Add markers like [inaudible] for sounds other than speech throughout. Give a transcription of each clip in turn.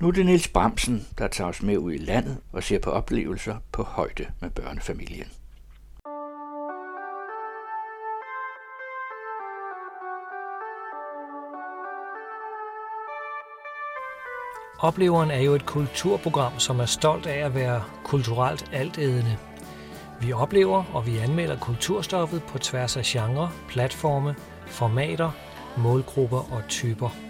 Nu er det Niels Bramsen, der tager os med ud i landet og ser på oplevelser på højde med børnefamilien. Opleveren er jo et kulturprogram, som er stolt af at være kulturelt altædende. Vi oplever og vi anmelder kulturstoffet på tværs af genre, platforme, formater, målgrupper og typer.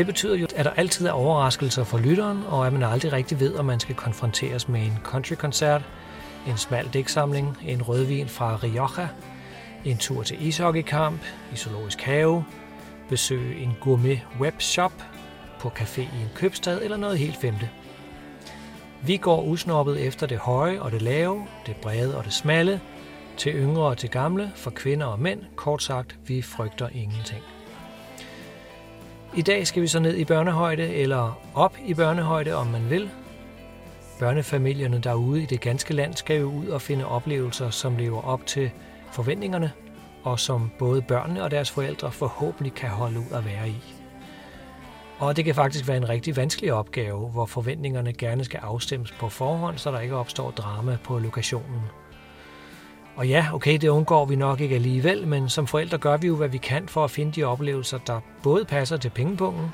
Det betyder jo, at der altid er overraskelser for lytteren, og at man aldrig rigtig ved, om man skal konfronteres med en countrykoncert, en smal dæksamling, en rødvin fra Rioja, en tur til ishockeykamp, i zoologisk have, besøge en gourmet webshop, på café i en købstad eller noget helt femte. Vi går usnoppet efter det høje og det lave, det brede og det smalle, til yngre og til gamle, for kvinder og mænd. Kort sagt, vi frygter ingenting. I dag skal vi så ned i børnehøjde, eller op i børnehøjde, om man vil. Børnefamilierne derude i det ganske land skal jo ud og finde oplevelser, som lever op til forventningerne, og som både børnene og deres forældre forhåbentlig kan holde ud at være i. Og det kan faktisk være en rigtig vanskelig opgave, hvor forventningerne gerne skal afstemmes på forhånd, så der ikke opstår drama på lokationen. Og ja, okay, det undgår vi nok ikke alligevel, men som forældre gør vi jo, hvad vi kan for at finde de oplevelser, der både passer til pengepungen,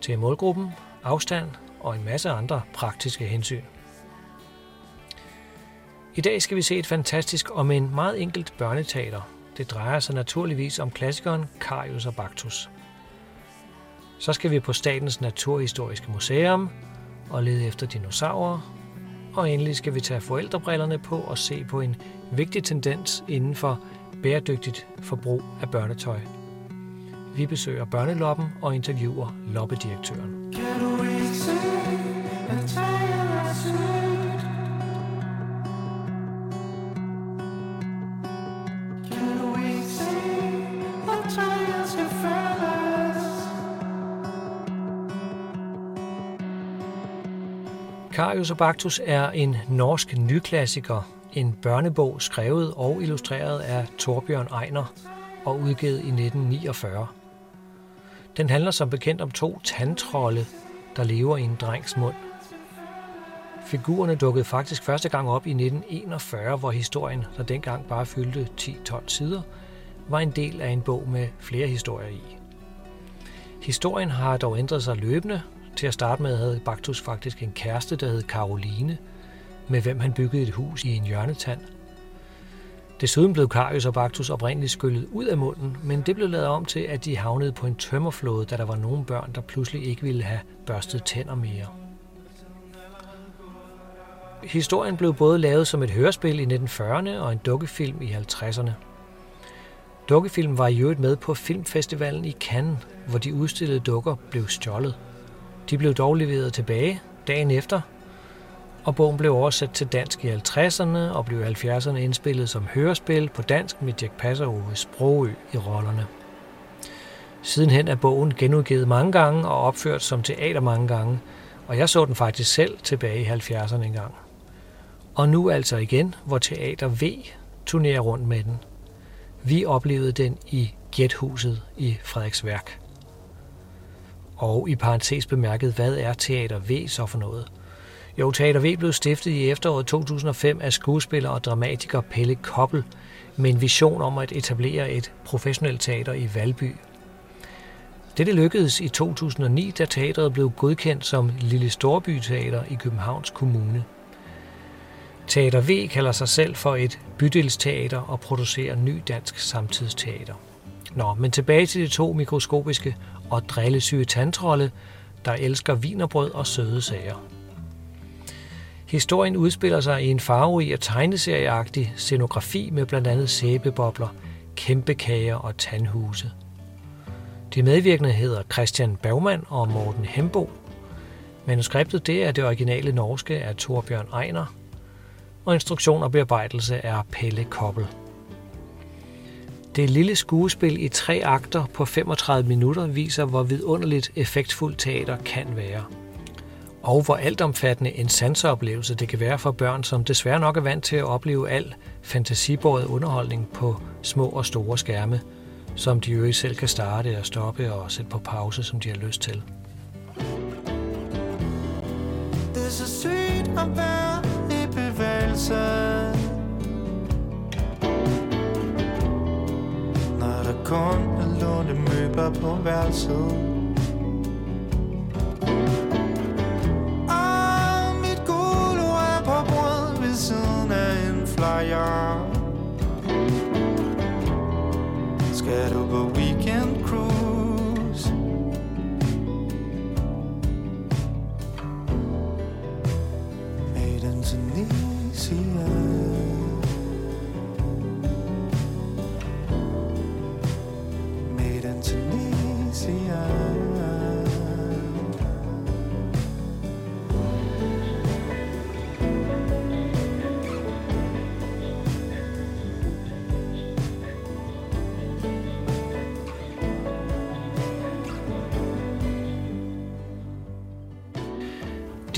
til målgruppen, afstand og en masse andre praktiske hensyn. I dag skal vi se et fantastisk og med en meget enkelt børneteater. Det drejer sig naturligvis om klassikeren Carius og Baktus. Så skal vi på Statens Naturhistoriske Museum og lede efter dinosaurer. Og endelig skal vi tage forældrebrillerne på og se på en vigtig tendens inden for bæredygtigt forbrug af børnetøj. Vi besøger børneloppen og interviewer loppedirektøren. Kan du ikke se, at Macarius og Baktus er en norsk nyklassiker, en børnebog skrevet og illustreret af Torbjørn Ejner og udgivet i 1949. Den handler som bekendt om to tandtrolde, der lever i en drengs mund. Figurerne dukkede faktisk første gang op i 1941, hvor historien, der dengang bare fyldte 10-12 sider, var en del af en bog med flere historier i. Historien har dog ændret sig løbende, til at starte med havde Baktus faktisk en kæreste, der hed Karoline, med hvem han byggede et hus i en hjørnetand. Desuden blev Karius og Baktus oprindeligt skyllet ud af munden, men det blev lavet om til, at de havnede på en tømmerflåde, da der var nogle børn, der pludselig ikke ville have børstet tænder mere. Historien blev både lavet som et hørespil i 1940'erne og en dukkefilm i 50'erne. Dukkefilmen var i øvrigt med på filmfestivalen i Cannes, hvor de udstillede dukker blev stjålet. De blev dog leveret tilbage dagen efter, og bogen blev oversat til dansk i 50'erne og blev i 70'erne indspillet som hørespil på dansk med Jack Passer og Ove Sprogø i rollerne. Sidenhen er bogen genudgivet mange gange og opført som teater mange gange, og jeg så den faktisk selv tilbage i 70'erne engang. Og nu altså igen, hvor Teater V turnerer rundt med den. Vi oplevede den i Gæthuset i Frederiksværk. Og i parentes bemærket, hvad er Teater V så for noget? Jo, Teater V blev stiftet i efteråret 2005 af skuespiller og dramatiker Pelle Koppel med en vision om at etablere et professionelt teater i Valby. Dette lykkedes i 2009, da teatret blev godkendt som Lille Storby Teater i Københavns Kommune. Teater V kalder sig selv for et bydelsteater og producerer ny dansk samtidsteater. Nå, men tilbage til de to mikroskopiske og drillesyge tandtrolde, der elsker vinerbrød og søde sager. Historien udspiller sig i en farverig og tegneserieagtig scenografi med blandt andet sæbebobler, kæmpekager og tandhuse. De medvirkende hedder Christian Bergman og Morten Hembo. Manuskriptet det er det originale norske af Torbjørn Ejner, og instruktion og bearbejdelse er Pelle Koppel. Det lille skuespil i tre akter på 35 minutter viser, hvor vidunderligt effektfuldt teater kan være. Og hvor altomfattende en sanseoplevelse det kan være for børn, som desværre nok er vant til at opleve al fantasibåret underholdning på små og store skærme, som de jo selv kan starte og stoppe og sætte på pause, som de har lyst til. There's a i bevægelse kun at låne møbler på værelset.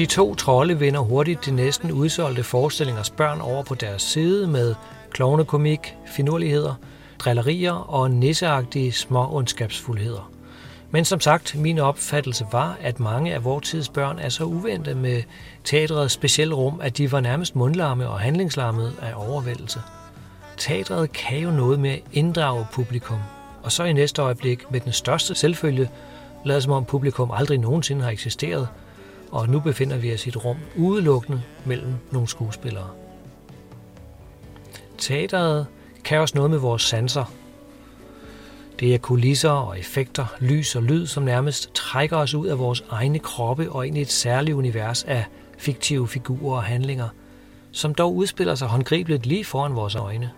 De to trolde vinder hurtigt de næsten udsolgte forestillingers børn over på deres side med klovnekomik, finurligheder, drillerier og nisseagtige små ondskabsfuldheder. Men som sagt, min opfattelse var, at mange af vores tids børn er så uvente med teatrets specielle rum, at de var nærmest mundlarme og handlingslammede af overvældelse. Teatret kan jo noget med at inddrage publikum, og så i næste øjeblik med den største selvfølge, lader som om publikum aldrig nogensinde har eksisteret, og nu befinder vi os i et rum udelukkende mellem nogle skuespillere. Teateret kan også noget med vores sanser. Det er kulisser og effekter, lys og lyd, som nærmest trækker os ud af vores egne kroppe og ind i et særligt univers af fiktive figurer og handlinger, som dog udspiller sig håndgribeligt lige foran vores øjne.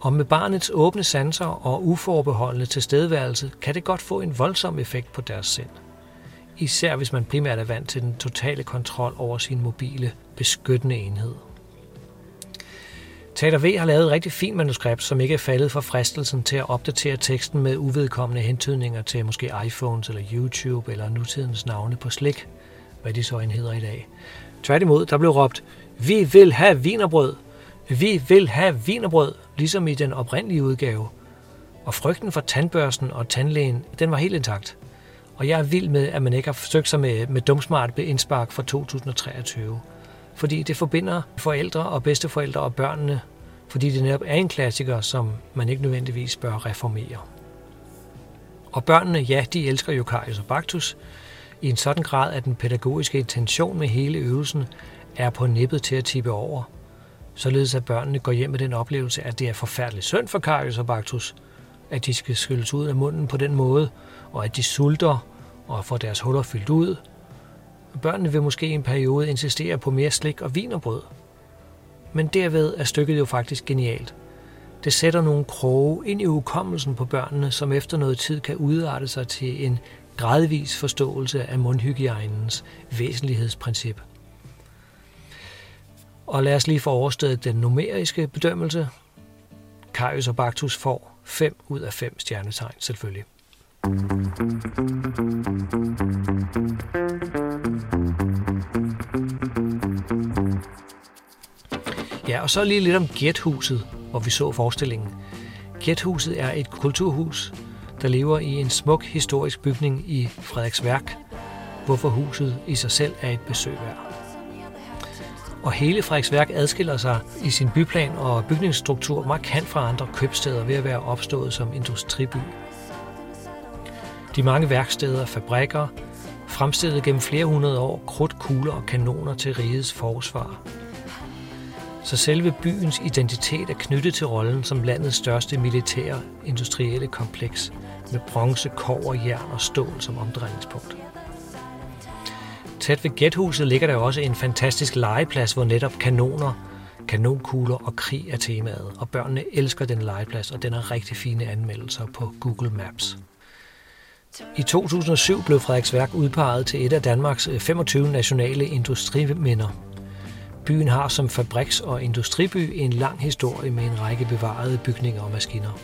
Og med barnets åbne sanser og uforbeholdende tilstedeværelse kan det godt få en voldsom effekt på deres sind især hvis man primært er vant til den totale kontrol over sin mobile, beskyttende enhed. Teater V har lavet et rigtig fint manuskript, som ikke er faldet for fristelsen til at opdatere teksten med uvedkommende hentydninger til måske iPhones eller YouTube eller nutidens navne på slik, hvad de så end hedder i dag. Tværtimod, der blev råbt, vi vil have vinerbrød, vi vil have vinerbrød, ligesom i den oprindelige udgave. Og frygten for tandbørsten og tandlægen, den var helt intakt. Og jeg er vild med, at man ikke har forsøgt sig med, med dumsmart indspark fra 2023. Fordi det forbinder forældre og bedsteforældre og børnene, fordi det netop er en klassiker, som man ikke nødvendigvis bør reformere. Og børnene, ja, de elsker jo Karius og Baktus, i en sådan grad, at den pædagogiske intention med hele øvelsen er på nippet til at tippe over. Således at børnene går hjem med den oplevelse, at det er forfærdeligt synd for Karius og Baktus, at de skal skylles ud af munden på den måde, og at de sulter og får deres huller fyldt ud. Børnene vil måske i en periode insistere på mere slik og vinerbrød. Men derved er stykket jo faktisk genialt. Det sætter nogle kroge ind i ukommelsen på børnene, som efter noget tid kan udarte sig til en gradvis forståelse af mundhygiejnens væsentlighedsprincip. Og lad os lige få overstået den numeriske bedømmelse. Karius og Baktus får 5 ud af 5 stjernetegn selvfølgelig. Ja, og så lige lidt om Gethuset, hvor vi så forestillingen. Gethuset er et kulturhus, der lever i en smuk historisk bygning i Frederiksværk, hvorfor huset i sig selv er et besøg værd. Og hele Frederiksværk adskiller sig i sin byplan og bygningsstruktur markant fra andre købsteder ved at være opstået som industriby. De mange værksteder og fabrikker fremstillede gennem flere hundrede år krudt, kugler og kanoner til rigets forsvar. Så selve byens identitet er knyttet til rollen som landets største militære industrielle kompleks med bronze, kover, jern og stål som omdrejningspunkt. Tæt ved gæthuset ligger der også en fantastisk legeplads, hvor netop kanoner, kanonkugler og krig er temaet, og børnene elsker den legeplads, og den har rigtig fine anmeldelser på Google Maps. I 2007 blev Frederiksværk udpeget til et af Danmarks øh, 25 nationale industriminder. Byen har som fabriks- og industriby en lang historie med en række bevarede bygninger og maskiner.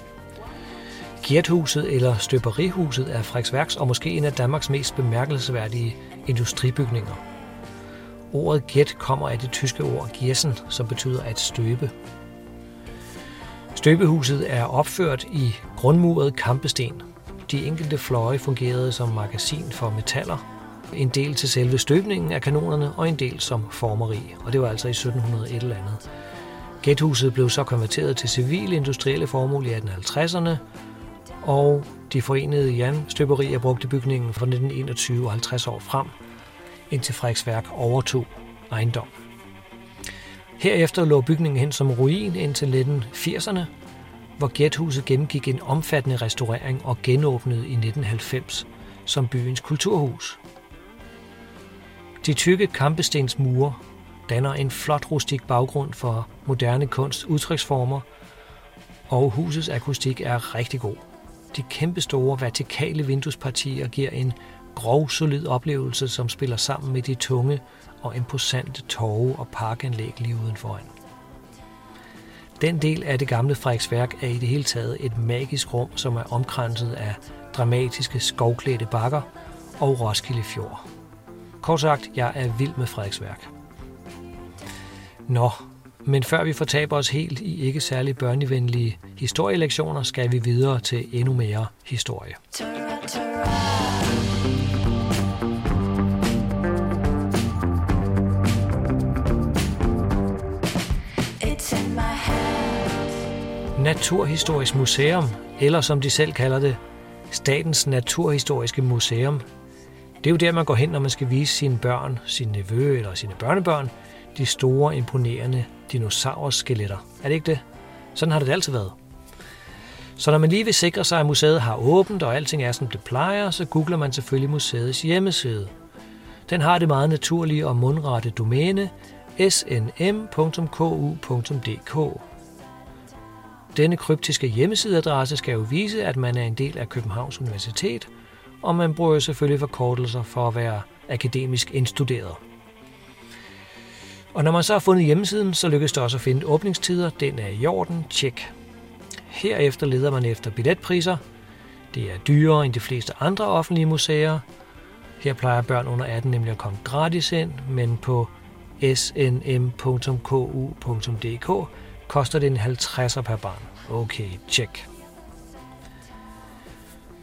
Gjerthuset eller Støberihuset er Frederiksværks og måske en af Danmarks mest bemærkelsesværdige industribygninger. Ordet gæt kommer af det tyske ord giersen, som betyder at støbe. Støbehuset er opført i grundmuret kampesten. De enkelte fløje fungerede som magasin for metaller, En del til selve støbningen af kanonerne, og en del som formeri. Og det var altså i 1701 eller andet. Gæthuset blev så konverteret til civile industrielle formål i 1850'erne, og de forenede jernstøberier brugte bygningen fra 1921 og 50 år frem, indtil Frederiksværk overtog ejendom. Herefter lå bygningen hen som ruin indtil 1980'erne, hvor Gæthuset gennemgik en omfattende restaurering og genåbnede i 1990 som byens kulturhus. De tykke kampestensmure danner en flot rustik baggrund for moderne kunst udtryksformer, og husets akustik er rigtig god. De kæmpestore vertikale vinduespartier giver en grov, solid oplevelse, som spiller sammen med de tunge og imposante torve og parkanlæg lige udenforan. Den del af det gamle Frederiksværk er i det hele taget et magisk rum, som er omkranset af dramatiske skovklædte bakker og Roskilde Fjord. Kort sagt, jeg er vild med Frederiksværk. Nå, men før vi fortaber os helt i ikke særlig børnevenlige historielektioner, skal vi videre til endnu mere historie. Naturhistorisk Museum, eller som de selv kalder det, Statens Naturhistoriske Museum. Det er jo der, man går hen, når man skal vise sine børn, sine nevø eller sine børnebørn, de store, imponerende dinosaurskeletter. Er det ikke det? Sådan har det altid været. Så når man lige vil sikre sig, at museet har åbent, og alting er, som det plejer, så googler man selvfølgelig museets hjemmeside. Den har det meget naturlige og mundrette domæne snm.ku.dk. Denne kryptiske hjemmesideadresse skal jo vise, at man er en del af Københavns Universitet, og man bruger selvfølgelig forkortelser for at være akademisk indstuderet. Og når man så har fundet hjemmesiden, så lykkes det også at finde åbningstider. Den er i orden. Tjek. Herefter leder man efter billetpriser. Det er dyrere end de fleste andre offentlige museer. Her plejer børn under 18 nemlig at komme gratis ind, men på snm.ku.dk koster det en 50'er per barn. Okay, tjek.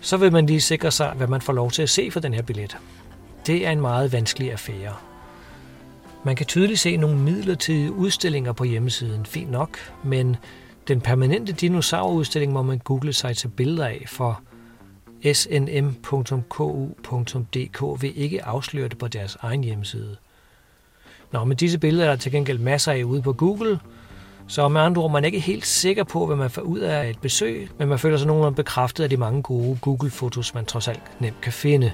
Så vil man lige sikre sig, hvad man får lov til at se for den her billet. Det er en meget vanskelig affære. Man kan tydeligt se nogle midlertidige udstillinger på hjemmesiden, fint nok, men den permanente dinosaurudstilling må man google sig til billeder af, for snm.ku.dk vil ikke afsløre det på deres egen hjemmeside. Nå, men disse billeder er der til gengæld masser af ude på Google, så med andre ord, man er ikke helt sikker på, hvad man får ud af et besøg, men man føler sig nogenlunde bekræftet af de mange gode Google-fotos, man trods alt nemt kan finde.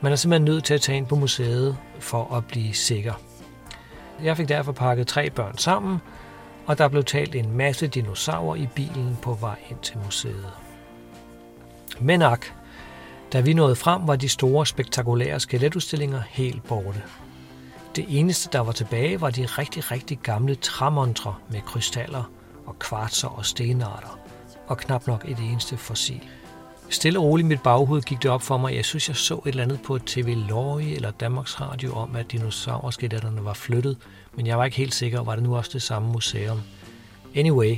Man er simpelthen nødt til at tage ind på museet for at blive sikker. Jeg fik derfor pakket tre børn sammen, og der blev talt en masse dinosaurer i bilen på vej ind til museet. Men ak, da vi nåede frem, var de store, spektakulære skeletudstillinger helt borte. Det eneste, der var tilbage, var de rigtig, rigtig gamle træmontre med krystaller og kvartser og stenarter, og knap nok et eneste fossil. Stille og roligt i mit baghoved gik det op for mig, jeg synes, jeg så et eller andet på TV Lorge eller Danmarks Radio om, at dinosaurskeletterne var flyttet, men jeg var ikke helt sikker, var det nu også det samme museum. Anyway,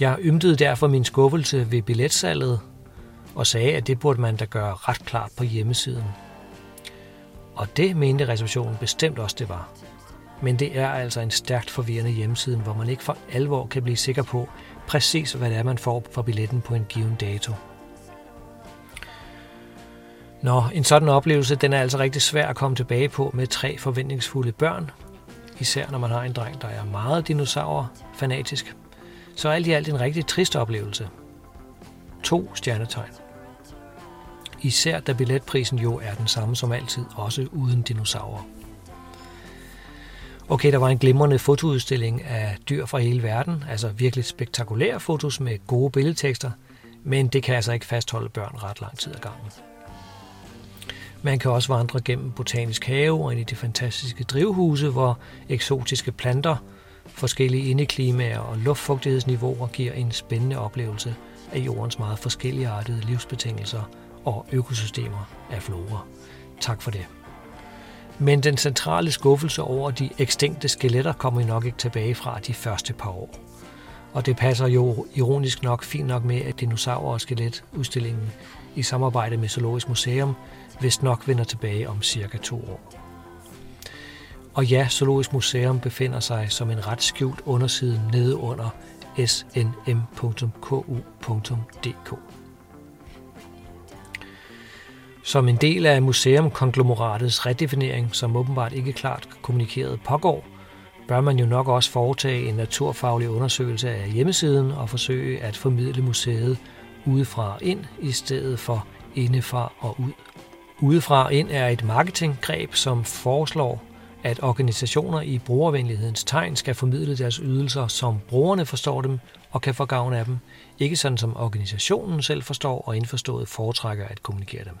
jeg ymtede derfor min skuffelse ved billetsalget og sagde, at det burde man da gøre ret klart på hjemmesiden. Og det mente reservationen bestemt også, det var. Men det er altså en stærkt forvirrende hjemmeside, hvor man ikke for alvor kan blive sikker på præcis, hvad det er, man får for billetten på en given dato. Nå, en sådan oplevelse, den er altså rigtig svær at komme tilbage på med tre forventningsfulde børn. Især når man har en dreng, der er meget dinosaur-fanatisk. Så alt i alt en rigtig trist oplevelse. To stjernetegn. Især da billetprisen jo er den samme som altid, også uden dinosaurer. Okay, der var en glimrende fotoudstilling af dyr fra hele verden, altså virkelig spektakulære fotos med gode billedtekster, men det kan altså ikke fastholde børn ret lang tid ad gangen. Man kan også vandre gennem botanisk have og ind i de fantastiske drivhuse, hvor eksotiske planter, forskellige indeklimaer og luftfugtighedsniveauer giver en spændende oplevelse af jordens meget forskelligartede livsbetingelser og økosystemer af flora. Tak for det. Men den centrale skuffelse over de ekstinkte skeletter kommer I nok ikke tilbage fra de første par år. Og det passer jo ironisk nok fint nok med, at dinosaurer og skeletudstillingen i samarbejde med Zoologisk Museum, hvis nok vender tilbage om cirka to år. Og ja, Zoologisk Museum befinder sig som en ret skjult underside nede under snm.ku.dk. Som en del af museumkonglomeratets redefinering, som åbenbart ikke klart kommunikeret pågår, bør man jo nok også foretage en naturfaglig undersøgelse af hjemmesiden og forsøge at formidle museet udefra ind i stedet for indefra og ud. Udefra ind er et marketinggreb, som foreslår, at organisationer i brugervenlighedens tegn skal formidle deres ydelser, som brugerne forstår dem og kan få gavn af dem, ikke sådan som organisationen selv forstår og indforstået foretrækker at kommunikere dem.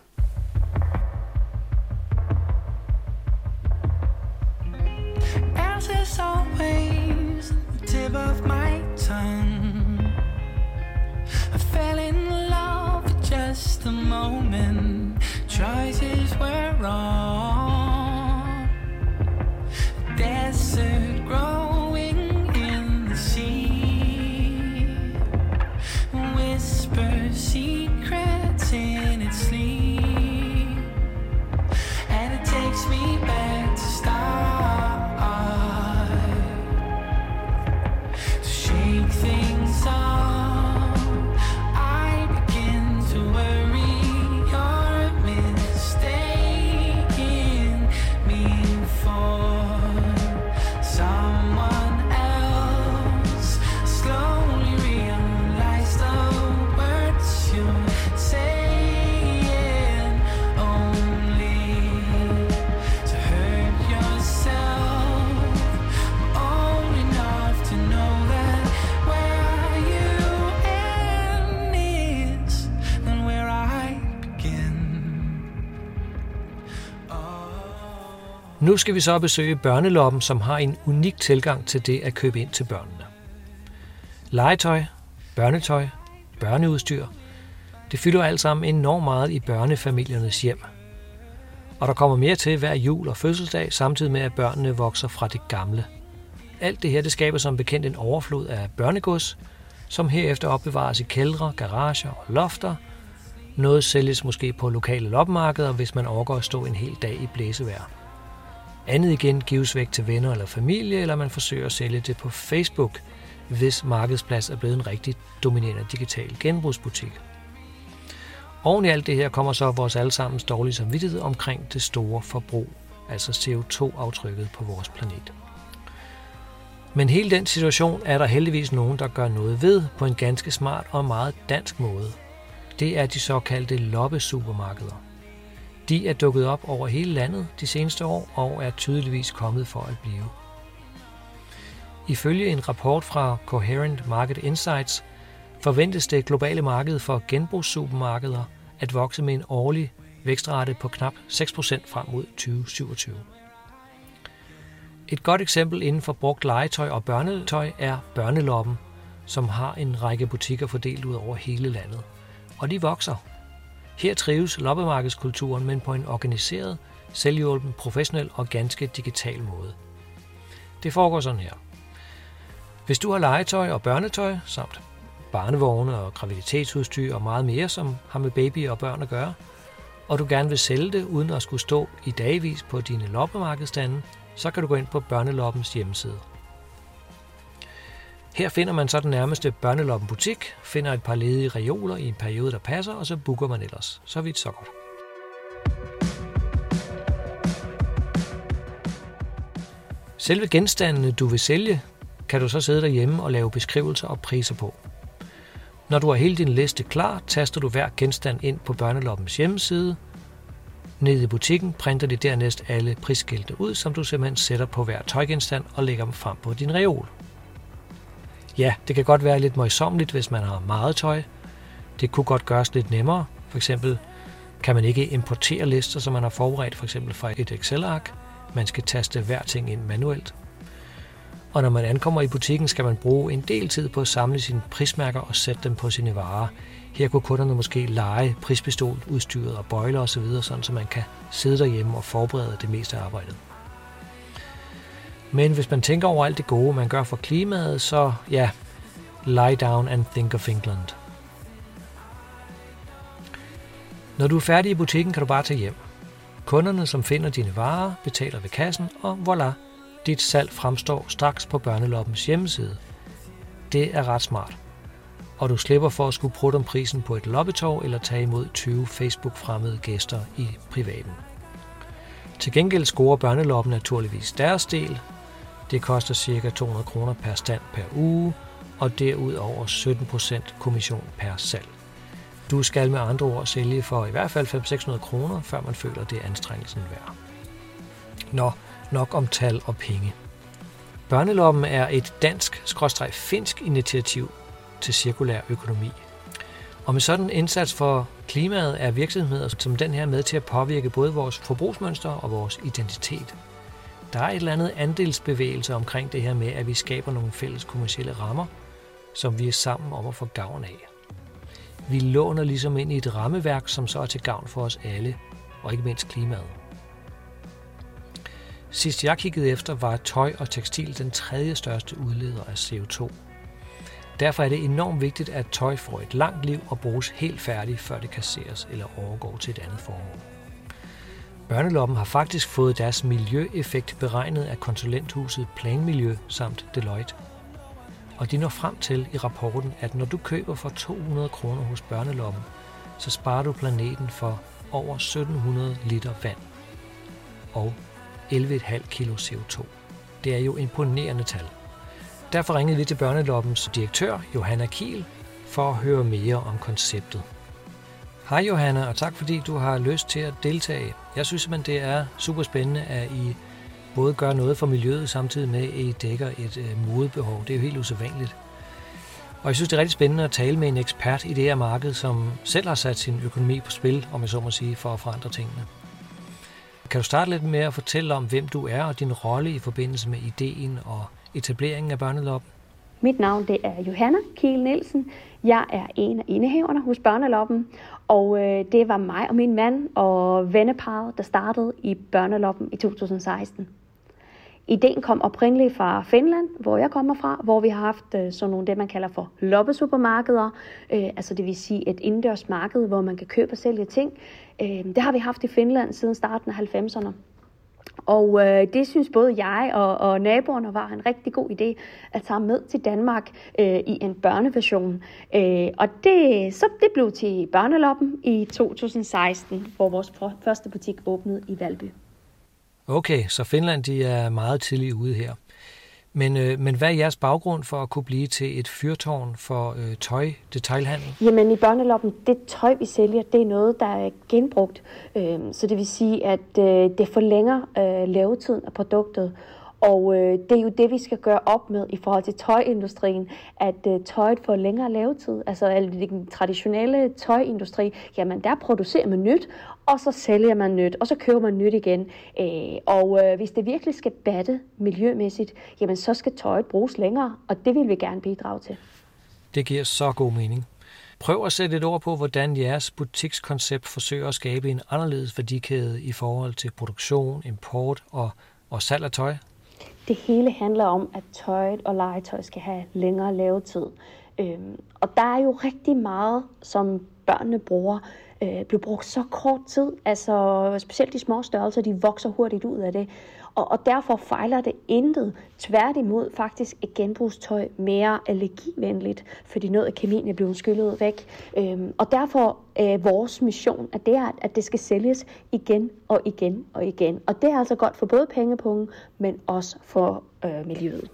Tip of my tongue. I fell in love for just a moment. Choices were wrong. Desert growing Nu skal vi så besøge Børneloppen, som har en unik tilgang til det at købe ind til børnene. Legetøj, børnetøj, børneudstyr, det fylder alt sammen enormt meget i børnefamiliernes hjem. Og der kommer mere til hver jul og fødselsdag, samtidig med at børnene vokser fra det gamle. Alt det her det skaber som bekendt en overflod af børnegods, som herefter opbevares i kældre, garager og lofter. Noget sælges måske på lokale loppemarkeder, hvis man overgår at stå en hel dag i blæsevejr. Andet igen gives væk til venner eller familie, eller man forsøger at sælge det på Facebook, hvis markedsplads er blevet en rigtig dominerende digital genbrugsbutik. Oven i alt det her kommer så vores allesammens dårlige samvittighed omkring det store forbrug, altså CO2-aftrykket på vores planet. Men hele den situation er der heldigvis nogen, der gør noget ved på en ganske smart og meget dansk måde. Det er de såkaldte loppesupermarkeder. De er dukket op over hele landet de seneste år og er tydeligvis kommet for at blive. Ifølge en rapport fra Coherent Market Insights forventes det globale marked for genbrugssupermarkeder at vokse med en årlig vækstrate på knap 6% frem mod 2027. Et godt eksempel inden for brugt legetøj og børnetøj er Børneloppen, som har en række butikker fordelt ud over hele landet. Og de vokser. Her trives loppemarkedskulturen, men på en organiseret, selvhjulpen, professionel og ganske digital måde. Det foregår sådan her. Hvis du har legetøj og børnetøj, samt barnevogne og graviditetsudstyr og meget mere, som har med baby og børn at gøre, og du gerne vil sælge det uden at skulle stå i dagvis på dine loppemarkedstande, så kan du gå ind på Børneloppens hjemmeside. Her finder man så den nærmeste Børneloppen butik, finder et par ledige reoler i en periode, der passer, og så booker man ellers. Så vidt så godt. Selve genstandene, du vil sælge, kan du så sidde derhjemme og lave beskrivelser og priser på. Når du har hele din liste klar, taster du hver genstand ind på Børneloppens hjemmeside. Nede i butikken printer de dernæst alle prisskilte ud, som du simpelthen sætter på hver tøjgenstand og lægger dem frem på din reol. Ja, det kan godt være lidt møjsommeligt, hvis man har meget tøj. Det kunne godt gøres lidt nemmere. For eksempel kan man ikke importere lister, som man har forberedt for eksempel fra et Excel-ark. Man skal taste hver ting ind manuelt. Og når man ankommer i butikken, skal man bruge en del tid på at samle sine prismærker og sætte dem på sine varer. Her kunne kunderne måske lege prispistol, udstyret og bøjler osv., sådan så man kan sidde derhjemme og forberede det meste af arbejdet. Men hvis man tænker over alt det gode, man gør for klimaet, så ja, lie down and think of England. Når du er færdig i butikken, kan du bare tage hjem. Kunderne, som finder dine varer, betaler ved kassen, og voilà, dit salg fremstår straks på Børneloppens hjemmeside. Det er ret smart. Og du slipper for at skulle prutte om prisen på et loppetorv eller tage imod 20 Facebook-fremmede gæster i privaten. Til gengæld scorer Børneloppen naturligvis deres del. Det koster ca. 200 kroner per stand per uge, og derudover 17% kommission per salg. Du skal med andre ord sælge for i hvert fald 500-600 kroner, før man føler, det er anstrengelsen værd. Nå, nok om tal og penge. Børneloppen er et dansk-finsk initiativ til cirkulær økonomi. Og med sådan en indsats for klimaet er virksomheder som den her med til at påvirke både vores forbrugsmønster og vores identitet. Der er et eller andet andelsbevægelse omkring det her med, at vi skaber nogle fælles kommersielle rammer, som vi er sammen om at få gavn af. Vi låner ligesom ind i et rammeværk, som så er til gavn for os alle, og ikke mindst klimaet. Sidst jeg kiggede efter, var tøj og tekstil den tredje største udleder af CO2. Derfor er det enormt vigtigt, at tøj får et langt liv og bruges helt færdigt, før det kasseres eller overgår til et andet formål. Børneloppen har faktisk fået deres miljøeffekt beregnet af konsulenthuset Planmiljø samt Deloitte. Og de når frem til i rapporten, at når du køber for 200 kroner hos Børneloppen, så sparer du planeten for over 1700 liter vand og 11,5 kilo CO2. Det er jo imponerende tal. Derfor ringede vi til Børneloppens direktør, Johanna Kiel, for at høre mere om konceptet. Hej Johanna, og tak fordi du har lyst til at deltage. Jeg synes simpelthen, det er super spændende, at I både gør noget for miljøet, samtidig med, at I dækker et øh, modebehov. Det er jo helt usædvanligt. Og jeg synes, det er rigtig spændende at tale med en ekspert i det her marked, som selv har sat sin økonomi på spil, om jeg så må sige, for at forandre tingene. Kan du starte lidt med at fortælle om, hvem du er og din rolle i forbindelse med ideen og etableringen af Børneloppen? Mit navn det er Johanna Kiel Nielsen. Jeg er en af indehaverne hos Børneloppen, og øh, det var mig og min mand og venneparet, der startede i Børneloppen i 2016. Ideen kom oprindeligt fra Finland, hvor jeg kommer fra, hvor vi har haft øh, sådan nogle, det man kalder for loppesupermarkeder, øh, altså det vil sige et indendørs marked, hvor man kan købe og sælge ting. Øh, det har vi haft i Finland siden starten af 90'erne. Og øh, det synes både jeg og, og naboerne var en rigtig god idé at tage med til Danmark øh, i en børneversion. Øh, og det, så det blev til Børneloppen i 2016, hvor vores første butik åbnede i Valby. Okay, så Finland de er meget tidligt ude her. Men, øh, men hvad er jeres baggrund for at kunne blive til et fyrtårn for øh, tøj, detailhandel? Jamen i børneloppen, det tøj vi sælger, det er noget, der er genbrugt. Øh, så det vil sige, at øh, det forlænger øh, levetiden af produktet. Og øh, det er jo det, vi skal gøre op med i forhold til tøjindustrien, at øh, tøjet får længere levetid. Altså altså den traditionelle tøjindustri, jamen der producerer man nyt, og så sælger man nyt, og så køber man nyt igen. Øh, og øh, hvis det virkelig skal batte miljømæssigt, jamen så skal tøjet bruges længere, og det vil vi gerne bidrage til. Det giver så god mening. Prøv at sætte et ord på, hvordan jeres butikskoncept forsøger at skabe en anderledes værdikæde i forhold til produktion, import og, og salg af tøj. Det hele handler om, at tøjet og legetøj skal have længere levetid. Øhm, og der er jo rigtig meget, som børnene bruger, øh, bliver brugt så kort tid. Altså specielt de små størrelser, de vokser hurtigt ud af det. Og, og derfor fejler det intet. Tværtimod faktisk et genbrugstøj mere allergivenligt, fordi noget af kemien er blevet skyllet væk. Øhm, og derfor er vores mission, at det er, at det skal sælges igen og igen og igen. Og det er altså godt for både pengepungen, men også for øh, miljøet.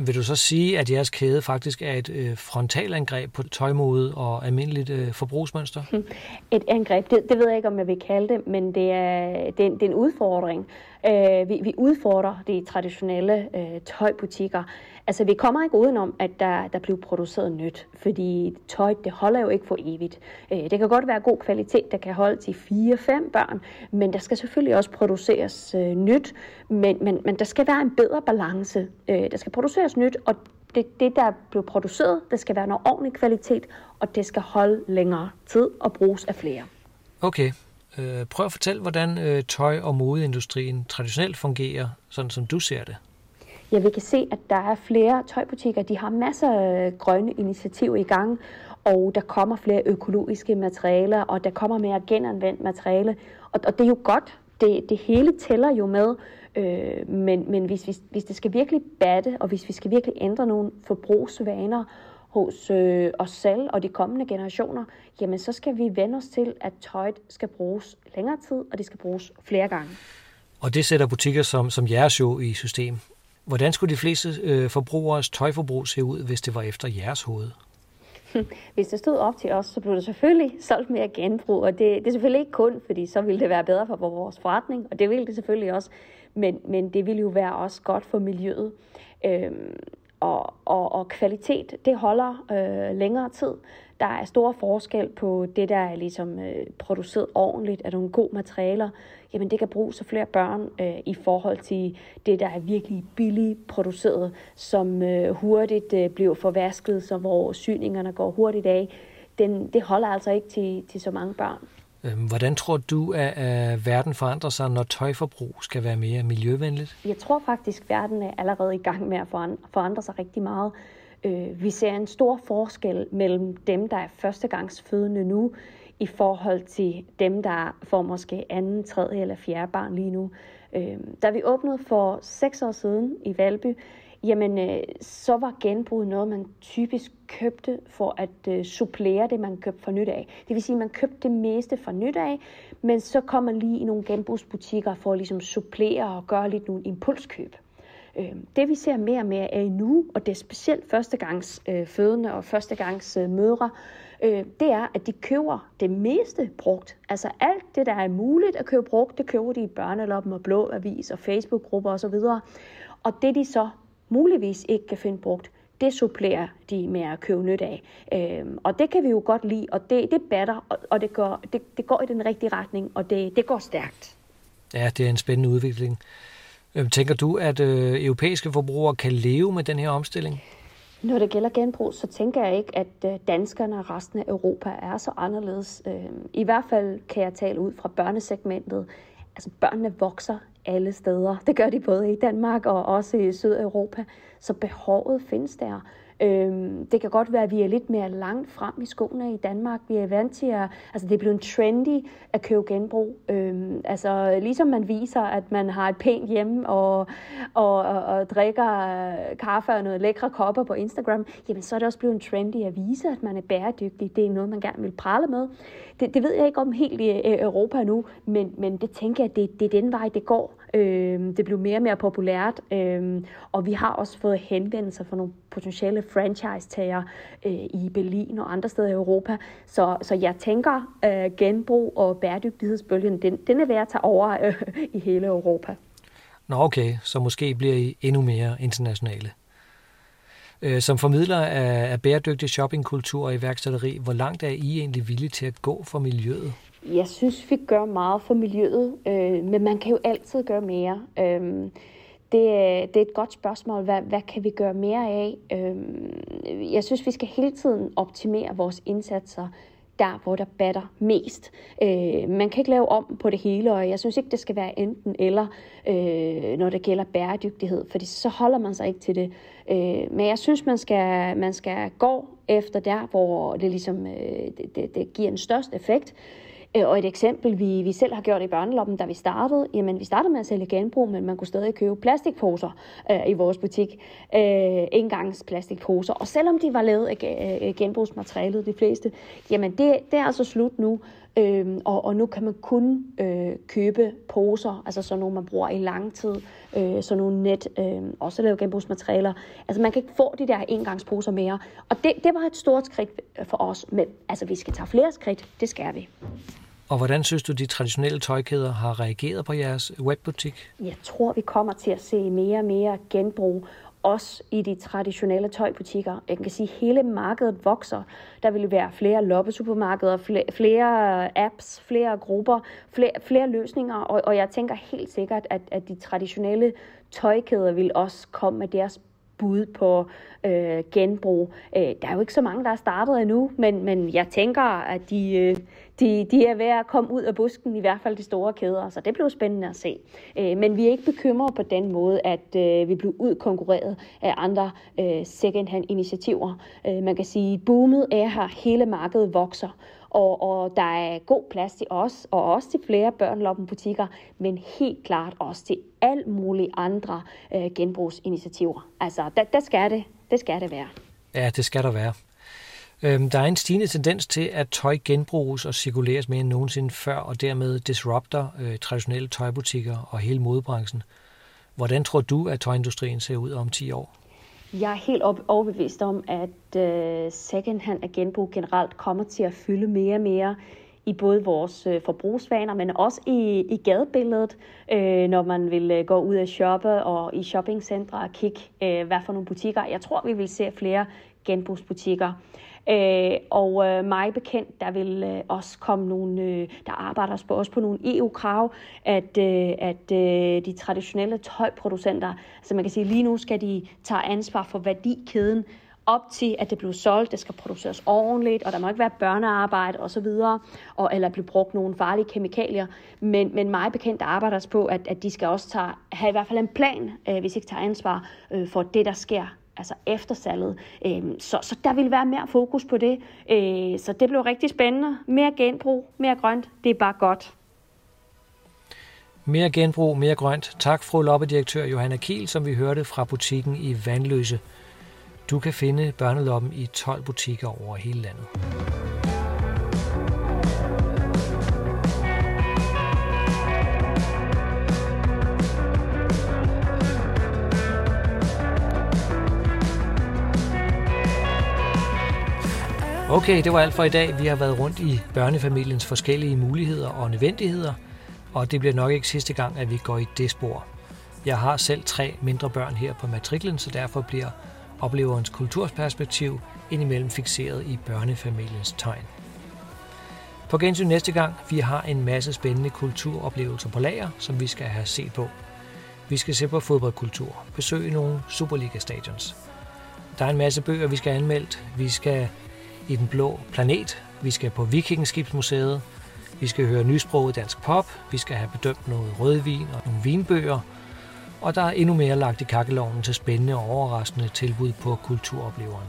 Vil du så sige, at jeres kæde faktisk er et øh, frontalangreb på tøjmode og almindeligt øh, forbrugsmønster? [laughs] Et angreb, det, det ved jeg ikke, om jeg vil kalde det, men det er, det er, det er en udfordring. Øh, vi, vi udfordrer de traditionelle øh, tøjbutikker. Altså, vi kommer ikke udenom, at der, der bliver produceret nyt, fordi tøj, det holder jo ikke for evigt. Øh, det kan godt være god kvalitet, der kan holde til 4-5 børn, men der skal selvfølgelig også produceres øh, nyt, men, men, men der skal være en bedre balance. Øh, der skal produceres nyt, og det, det, der blev produceret, det skal være noget ordentlig kvalitet, og det skal holde længere tid og bruges af flere. Okay. Øh, prøv at fortælle, hvordan øh, tøj- og modeindustrien traditionelt fungerer, sådan som du ser det. Ja, vi kan se, at der er flere tøjbutikker, de har masser af øh, grønne initiativer i gang, og der kommer flere økologiske materialer, og der kommer mere genanvendt materiale, og, og det er jo godt. Det, det hele tæller jo med, øh, men, men hvis, hvis, hvis det skal virkelig batte, og hvis vi skal virkelig ændre nogle forbrugsvaner hos øh, os selv og de kommende generationer, jamen så skal vi vende os til, at tøjet skal bruges længere tid, og det skal bruges flere gange. Og det sætter butikker som, som jeres jo i system. Hvordan skulle de fleste øh, forbrugeres tøjforbrug se ud, hvis det var efter jeres hoved? [laughs] Hvis det stod op til os, så blev det selvfølgelig [laughs] solgt mere genbrug, og det, det er selvfølgelig ikke kun, fordi så ville det være bedre for vores forretning, og det ville det selvfølgelig også, men, men det ville jo være også godt for miljøet. Øhm, og, og, og kvalitet, det holder øh, længere tid. Der er stor forskel på det, der er ligesom øh, produceret ordentligt af nogle gode materialer. Jamen det kan bruges af flere børn øh, i forhold til det, der er virkelig billigt produceret, som øh, hurtigt øh, bliver forvasket, så hvor syningerne går hurtigt af. Den, det holder altså ikke til, til så mange børn. Øhm, hvordan tror du, at verden forandrer sig, når tøjforbrug skal være mere miljøvenligt? Jeg tror faktisk, at verden er allerede i gang med at forandre sig rigtig meget. Øh, vi ser en stor forskel mellem dem, der er førstegangsfødende nu, i forhold til dem, der får måske anden, tredje eller fjerde barn lige nu. Øh, da vi åbnede for seks år siden i Valby, jamen øh, så var genbrug noget, man typisk købte for at øh, supplere det, man købte for nyt af. Det vil sige, at man købte det meste for nyt af, men så kom man lige i nogle genbrugsbutikker for at ligesom supplere og gøre lidt nogle impulskøb. Øh, det vi ser mere og mere af nu, og det er specielt førstegangs øh, fødende og førstegangs øh, mødre, øh, det er, at de køber det meste brugt. Altså alt det, der er muligt at købe brugt, det køber de i børneloppen og blå avis og Facebook-grupper osv. Og det de så muligvis ikke kan finde brugt, det supplerer de med at købe nyt af. Øhm, og det kan vi jo godt lide, og det, det batter, og, og det, går, det, det går i den rigtige retning, og det, det går stærkt. Ja, det er en spændende udvikling. Øhm, tænker du, at øh, europæiske forbrugere kan leve med den her omstilling? Når det gælder genbrug, så tænker jeg ikke, at øh, danskerne og resten af Europa er så anderledes. Øhm, I hvert fald kan jeg tale ud fra børnesegmentet. Altså børnene vokser alle steder. Det gør de både i Danmark og også i Sydeuropa. Så behovet findes der. Øhm, det kan godt være, at vi er lidt mere langt frem i skoene i Danmark. Vi er vant til at... Altså, det er blevet trendy at købe genbrug. Øhm, altså, ligesom man viser, at man har et pænt hjem og, og, og, og drikker kaffe og noget lækre kopper på Instagram, jamen, så er det også blevet trendy at vise, at man er bæredygtig. Det er noget, man gerne vil prale med. Det, det ved jeg ikke om helt i Europa nu, men, men det tænker jeg, at det, det er den vej, det går. Øh, det blev mere og mere populært, øh, og vi har også fået henvendelser fra nogle potentielle franchise-tager øh, i Berlin og andre steder i Europa. Så, så jeg tænker, øh, genbrug og bæredygtighedsbølgen, den, den er ved at tage over øh, i hele Europa. Nå okay, så måske bliver I endnu mere internationale. Øh, som formidler af, af bæredygtig shoppingkultur og iværksætteri, hvor langt er I egentlig villige til at gå for miljøet? Jeg synes, vi gør meget for miljøet, øh, men man kan jo altid gøre mere. Øh, det, det er et godt spørgsmål. Hvad, hvad kan vi gøre mere af? Øh, jeg synes, vi skal hele tiden optimere vores indsatser der, hvor der batter mest. Øh, man kan ikke lave om på det hele, og jeg synes ikke, det skal være enten eller, øh, når det gælder bæredygtighed, fordi så holder man sig ikke til det. Øh, men jeg synes, man skal, man skal gå efter der, hvor det ligesom øh, det, det, det giver en størst effekt. Øh, Øh, og et eksempel, vi, vi selv har gjort i børneloppen, da vi startede, jamen vi startede med at sælge genbrug, men man kunne stadig købe plastikposer øh, i vores butik. Øh, engangs plastikposer. Og selvom de var lavet af øh, genbrugsmaterialet, de fleste, jamen det, det er altså slut nu. Øhm, og, og nu kan man kun øh, købe poser, altså sådan nogle, man bruger i lang tid, øh, sådan nogle net, øh, også lave genbrugsmaterialer. Altså man kan ikke få de der engangsposer mere. Og det, det var et stort skridt for os, men altså vi skal tage flere skridt, det skal vi. Og hvordan synes du, de traditionelle tøjkæder har reageret på jeres webbutik? Jeg tror, vi kommer til at se mere og mere genbrug, også i de traditionelle tøjbutikker. Jeg kan sige, at hele markedet vokser. Der vil være flere loppesupermarkeder, flere, flere apps, flere grupper, flere, flere løsninger, og, og jeg tænker helt sikkert, at, at de traditionelle tøjkæder vil også komme med deres bud på øh, genbrug. Øh, der er jo ikke så mange, der er startet endnu, men, men jeg tænker, at de, øh, de, de er ved at komme ud af busken, i hvert fald de store kæder, så det bliver spændende at se. Øh, men vi er ikke bekymrede på den måde, at øh, vi bliver udkonkurreret af andre øh, second-hand initiativer. Øh, man kan sige, at boomet er her, hele markedet vokser, og, og der er god plads til os, og også til flere børneloppenbutikker, men helt klart også til alt mulige andre øh, genbrugsinitiativer. Altså, der, der skal det, det skal det være. Ja, det skal der være. Øhm, der er en stigende tendens til, at tøj genbruges og cirkuleres mere end nogensinde før, og dermed disrupter øh, traditionelle tøjbutikker og hele modebranchen. Hvordan tror du, at tøjindustrien ser ud om 10 år? Jeg er helt overbevist om, at øh, second-hand og genbrug generelt kommer til at fylde mere og mere i både vores øh, forbrugsvaner, men også i, i gadebilledet, øh, når man vil øh, gå ud og shoppe og i shoppingcentre og kigge, øh, hvad for nogle butikker. Jeg tror, vi vil se flere genbrugsbutikker. Øh, og øh, mig bekendt, der vil øh, også komme nogle, øh, der arbejder på, også på nogle EU-krav, at, øh, at øh, de traditionelle tøjproducenter, altså man kan sige, lige nu skal de tage ansvar for værdikæden, op til, at det bliver solgt, det skal produceres ordentligt, og der må ikke være børnearbejde osv., og, eller blive brugt nogle farlige kemikalier. Men, men meget bekendt arbejder på, at, at de skal også tage, have i hvert fald en plan, øh, hvis ikke tager ansvar øh, for det, der sker altså eftersalget. Øh, så, så der vil være mere fokus på det. Øh, så det bliver rigtig spændende. Mere genbrug, mere grønt, det er bare godt. Mere genbrug, mere grønt. Tak, fru loppedirektør Johanna Kiel, som vi hørte fra butikken i Vandløse. Du kan finde Børneloppen i 12 butikker over hele landet. Okay, det var alt for i dag. Vi har været rundt i børnefamiliens forskellige muligheder og nødvendigheder, og det bliver nok ikke sidste gang, at vi går i det spor. Jeg har selv tre mindre børn her på matriklen, så derfor bliver opleverens kultursperspektiv indimellem fixeret i børnefamiliens tegn. På gensyn næste gang, vi har en masse spændende kulturoplevelser på lager, som vi skal have set på. Vi skal se på fodboldkultur, besøge nogle Superliga-stadions. Der er en masse bøger, vi skal anmelde. Vi skal i den blå planet. Vi skal på Vikingskibsmuseet. Vi skal høre nysproget dansk pop. Vi skal have bedømt noget rødvin og nogle vinbøger og der er endnu mere lagt i kakkeloven til spændende og overraskende tilbud på kulturopleveren.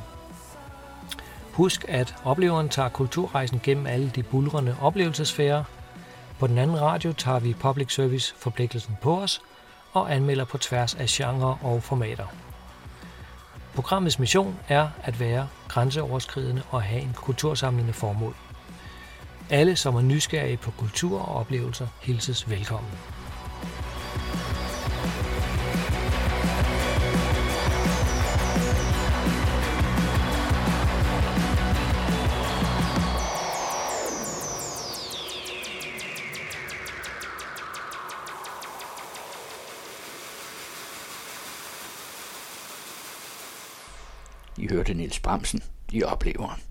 Husk, at opleveren tager kulturrejsen gennem alle de bulrende oplevelsesfærer. På den anden radio tager vi public service forpligtelsen på os og anmelder på tværs af genre og formater. Programmets mission er at være grænseoverskridende og have en kultursamlende formål. Alle, som er nysgerrige på kultur og oplevelser, hilses velkommen. Hørte Niels Bramsen i opleveren.